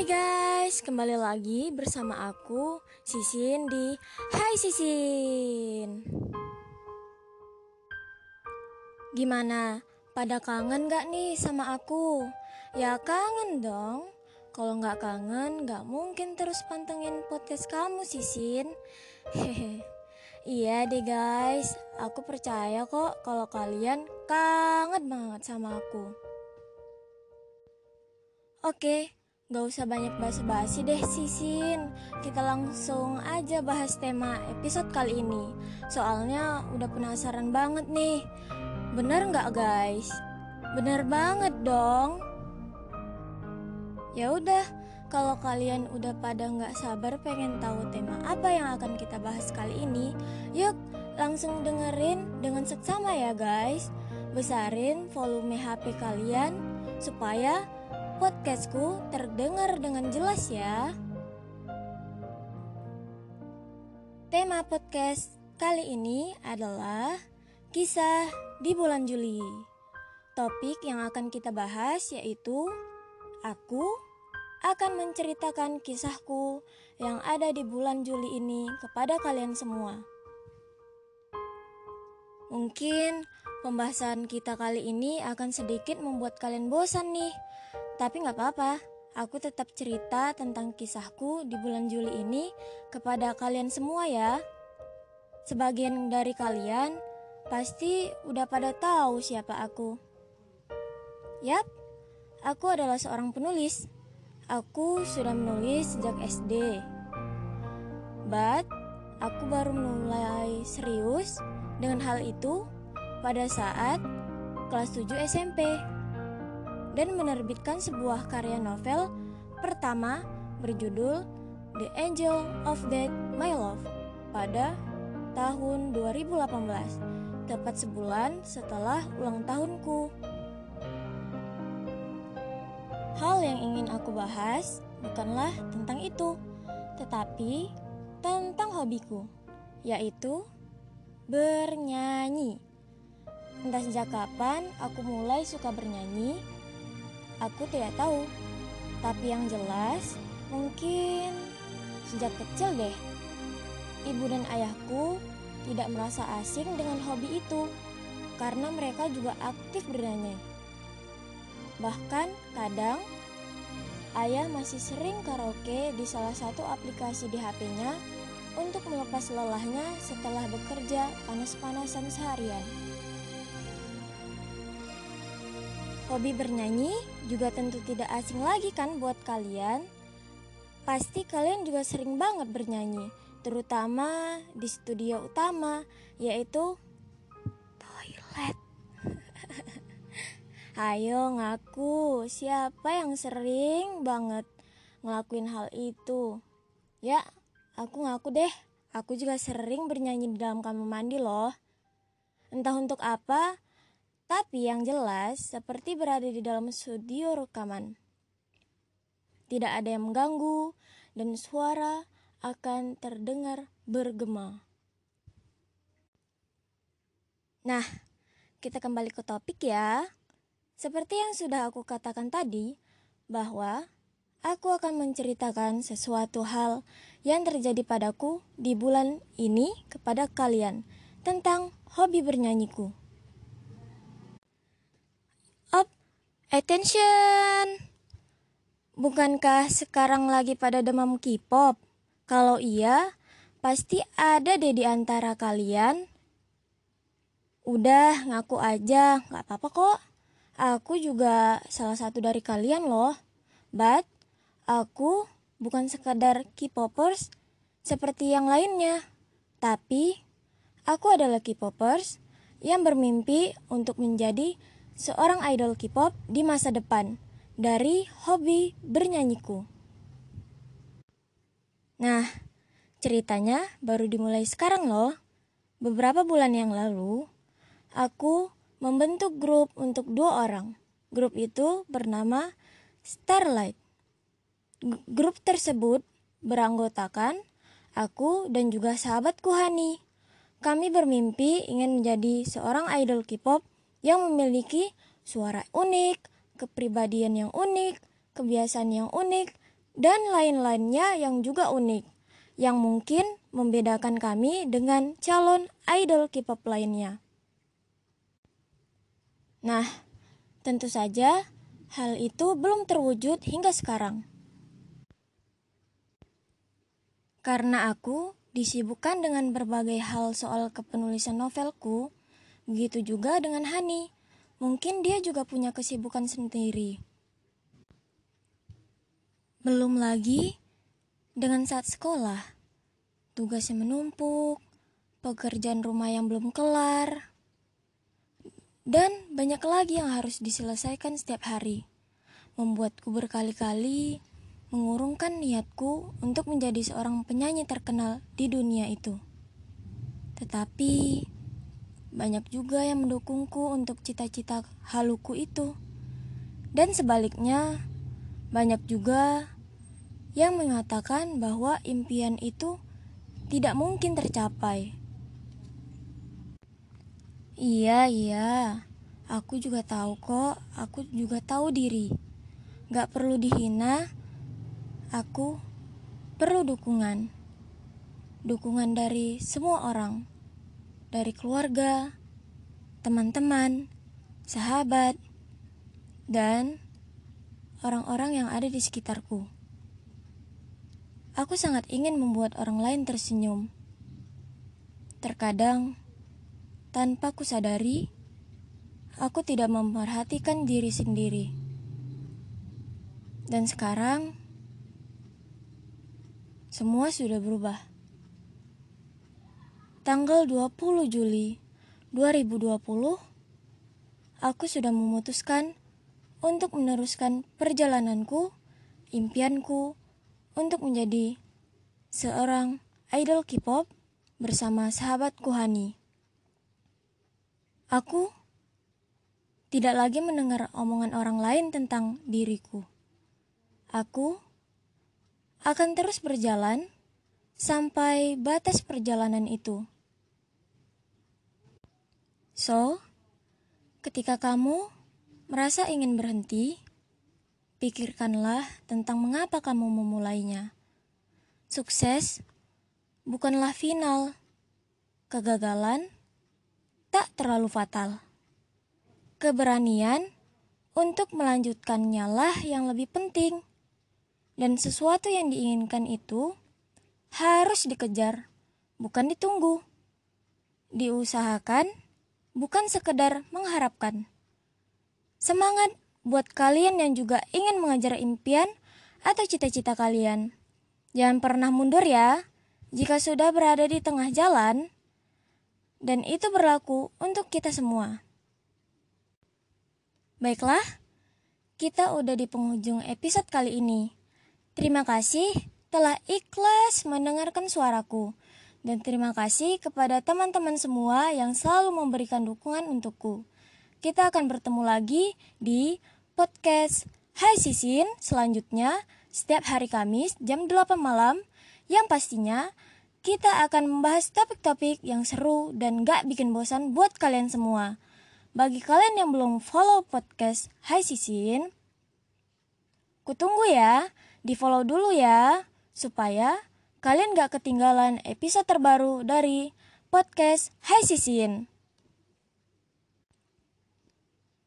Hai guys, kembali lagi bersama aku Sisin di Hai Sisin. Gimana? Pada kangen gak nih sama aku? Ya kangen dong. Kalau nggak kangen, nggak mungkin terus pantengin podcast kamu Sisin. Hehe. Iya deh guys, aku percaya kok kalau kalian kangen banget sama aku. Oke, gak usah banyak basa-basi deh Sisin Kita langsung aja bahas tema episode kali ini Soalnya udah penasaran banget nih Bener gak guys? Bener banget dong Ya udah, kalau kalian udah pada nggak sabar pengen tahu tema apa yang akan kita bahas kali ini, yuk langsung dengerin dengan seksama ya guys. Besarin volume HP kalian supaya podcastku terdengar dengan jelas ya. Tema podcast kali ini adalah kisah di bulan Juli. Topik yang akan kita bahas yaitu aku akan menceritakan kisahku yang ada di bulan Juli ini kepada kalian semua. Mungkin pembahasan kita kali ini akan sedikit membuat kalian bosan nih. Tapi nggak apa-apa, aku tetap cerita tentang kisahku di bulan Juli ini kepada kalian semua ya. Sebagian dari kalian pasti udah pada tahu siapa aku. Yap, aku adalah seorang penulis. Aku sudah menulis sejak SD. But, aku baru mulai serius dengan hal itu pada saat kelas 7 SMP dan menerbitkan sebuah karya novel pertama berjudul The Angel of Death My Love pada tahun 2018, tepat sebulan setelah ulang tahunku. Hal yang ingin aku bahas bukanlah tentang itu, tetapi tentang hobiku, yaitu bernyanyi. Entah sejak kapan aku mulai suka bernyanyi, Aku tidak tahu, tapi yang jelas mungkin sejak kecil deh. Ibu dan ayahku tidak merasa asing dengan hobi itu karena mereka juga aktif bernyanyi. Bahkan kadang ayah masih sering karaoke di salah satu aplikasi di HP-nya untuk melepas lelahnya setelah bekerja panas-panasan seharian. Hobi bernyanyi juga tentu tidak asing lagi kan buat kalian. Pasti kalian juga sering banget bernyanyi, terutama di studio utama, yaitu toilet. Ayo ngaku, siapa yang sering banget ngelakuin hal itu? Ya, aku ngaku deh, aku juga sering bernyanyi di dalam kamar mandi loh. Entah untuk apa, tapi yang jelas seperti berada di dalam studio rekaman. Tidak ada yang mengganggu dan suara akan terdengar bergema. Nah, kita kembali ke topik ya. Seperti yang sudah aku katakan tadi, bahwa aku akan menceritakan sesuatu hal yang terjadi padaku di bulan ini kepada kalian tentang hobi bernyanyiku. Attention! Bukankah sekarang lagi pada demam K-pop? Kalau iya, pasti ada deh di antara kalian. Udah, ngaku aja, gak apa-apa kok. Aku juga salah satu dari kalian loh. But, aku bukan sekadar K-popers seperti yang lainnya. Tapi, aku adalah K-popers yang bermimpi untuk menjadi seorang idol K-pop di masa depan dari hobi bernyanyiku. Nah, ceritanya baru dimulai sekarang loh. Beberapa bulan yang lalu, aku membentuk grup untuk dua orang. Grup itu bernama Starlight. Grup tersebut beranggotakan aku dan juga sahabatku Hani. Kami bermimpi ingin menjadi seorang idol K-pop yang memiliki suara unik, kepribadian yang unik, kebiasaan yang unik, dan lain-lainnya yang juga unik, yang mungkin membedakan kami dengan calon idol K-pop lainnya. Nah, tentu saja hal itu belum terwujud hingga sekarang. Karena aku disibukkan dengan berbagai hal soal kepenulisan novelku, begitu juga dengan Hani. Mungkin dia juga punya kesibukan sendiri. Belum lagi dengan saat sekolah, tugasnya menumpuk, pekerjaan rumah yang belum kelar, dan banyak lagi yang harus diselesaikan setiap hari. Membuatku berkali-kali mengurungkan niatku untuk menjadi seorang penyanyi terkenal di dunia itu. Tetapi banyak juga yang mendukungku untuk cita-cita haluku itu. Dan sebaliknya, banyak juga yang mengatakan bahwa impian itu tidak mungkin tercapai. Iya, iya, aku juga tahu kok, aku juga tahu diri. Gak perlu dihina, aku perlu dukungan. Dukungan dari semua orang, dari keluarga, teman-teman, sahabat, dan orang-orang yang ada di sekitarku. Aku sangat ingin membuat orang lain tersenyum. Terkadang, tanpa ku sadari, aku tidak memperhatikan diri sendiri. Dan sekarang, semua sudah berubah. Tanggal 20 Juli 2020, aku sudah memutuskan untuk meneruskan perjalananku, impianku untuk menjadi seorang idol K-pop bersama sahabatku Hani. Aku tidak lagi mendengar omongan orang lain tentang diriku. Aku akan terus berjalan sampai batas perjalanan itu. So, ketika kamu merasa ingin berhenti, pikirkanlah tentang mengapa kamu memulainya. Sukses bukanlah final. Kegagalan tak terlalu fatal. Keberanian untuk melanjutkannya lah yang lebih penting. Dan sesuatu yang diinginkan itu harus dikejar, bukan ditunggu. Diusahakan, bukan sekedar mengharapkan. Semangat buat kalian yang juga ingin mengejar impian atau cita-cita kalian. Jangan pernah mundur ya. Jika sudah berada di tengah jalan, dan itu berlaku untuk kita semua. Baiklah, kita udah di penghujung episode kali ini. Terima kasih telah ikhlas mendengarkan suaraku. Dan terima kasih kepada teman-teman semua yang selalu memberikan dukungan untukku. Kita akan bertemu lagi di podcast Hai Sisin selanjutnya setiap hari Kamis jam 8 malam yang pastinya kita akan membahas topik-topik yang seru dan gak bikin bosan buat kalian semua. Bagi kalian yang belum follow podcast Hai Sisin, kutunggu ya, di follow dulu ya, supaya kalian gak ketinggalan episode terbaru dari podcast Hai Sisin.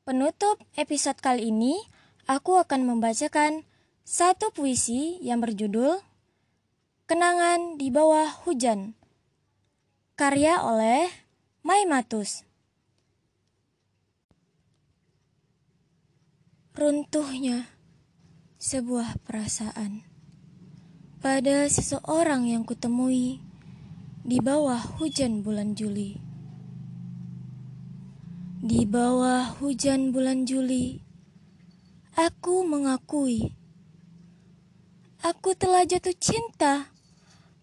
Penutup episode kali ini, aku akan membacakan satu puisi yang berjudul Kenangan di Bawah Hujan. Karya oleh Mai Matus. Runtuhnya sebuah perasaan pada seseorang yang kutemui di bawah hujan bulan Juli. Di bawah hujan bulan Juli, aku mengakui aku telah jatuh cinta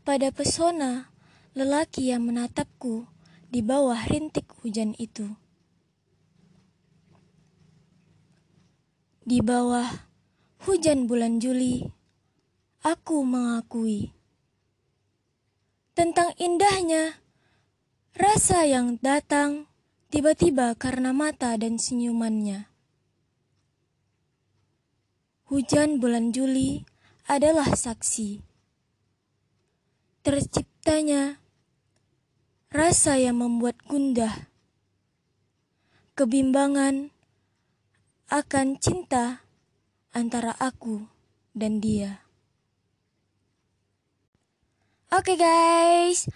pada pesona lelaki yang menatapku di bawah rintik hujan itu. Di bawah hujan bulan Juli, aku mengakui tentang indahnya rasa yang datang tiba-tiba karena mata dan senyumannya. Hujan bulan Juli adalah saksi. Terciptanya rasa yang membuat gundah, kebimbangan akan cinta antara aku dan dia. Oke okay guys,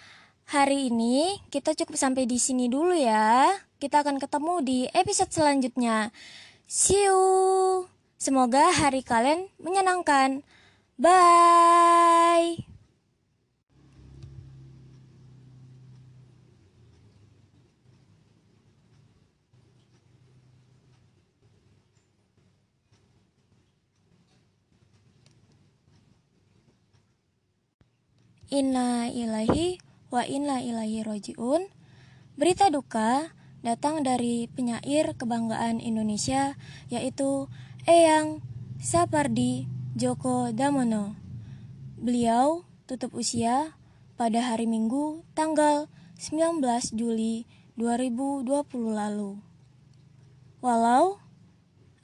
hari ini kita cukup sampai di sini dulu ya. Kita akan ketemu di episode selanjutnya. See you. Semoga hari kalian menyenangkan. Bye. Inna ilahi wa inna ilahi rojiun. Berita duka datang dari penyair kebanggaan Indonesia yaitu Eyang Sapardi Djoko Damono. Beliau tutup usia pada hari Minggu tanggal 19 Juli 2020 lalu. Walau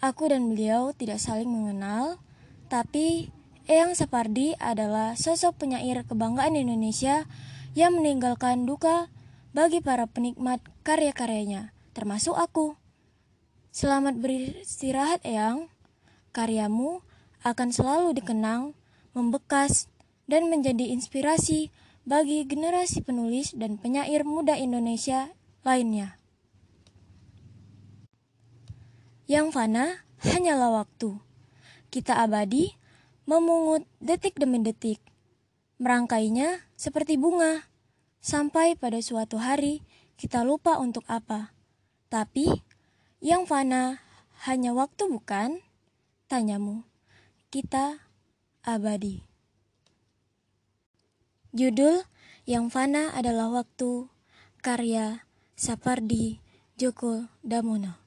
aku dan beliau tidak saling mengenal, tapi Eyang Sapardi adalah sosok penyair kebanggaan Indonesia yang meninggalkan duka bagi para penikmat karya-karyanya, termasuk aku. Selamat beristirahat, Eyang. Karyamu akan selalu dikenang, membekas, dan menjadi inspirasi bagi generasi penulis dan penyair muda Indonesia lainnya. Yang fana hanyalah waktu. Kita abadi memungut detik demi detik. Merangkainya seperti bunga, sampai pada suatu hari kita lupa untuk apa. Tapi yang fana hanya waktu bukan? Tanyamu. Kita abadi. Judul yang fana adalah waktu karya Sapardi Djoko Damono.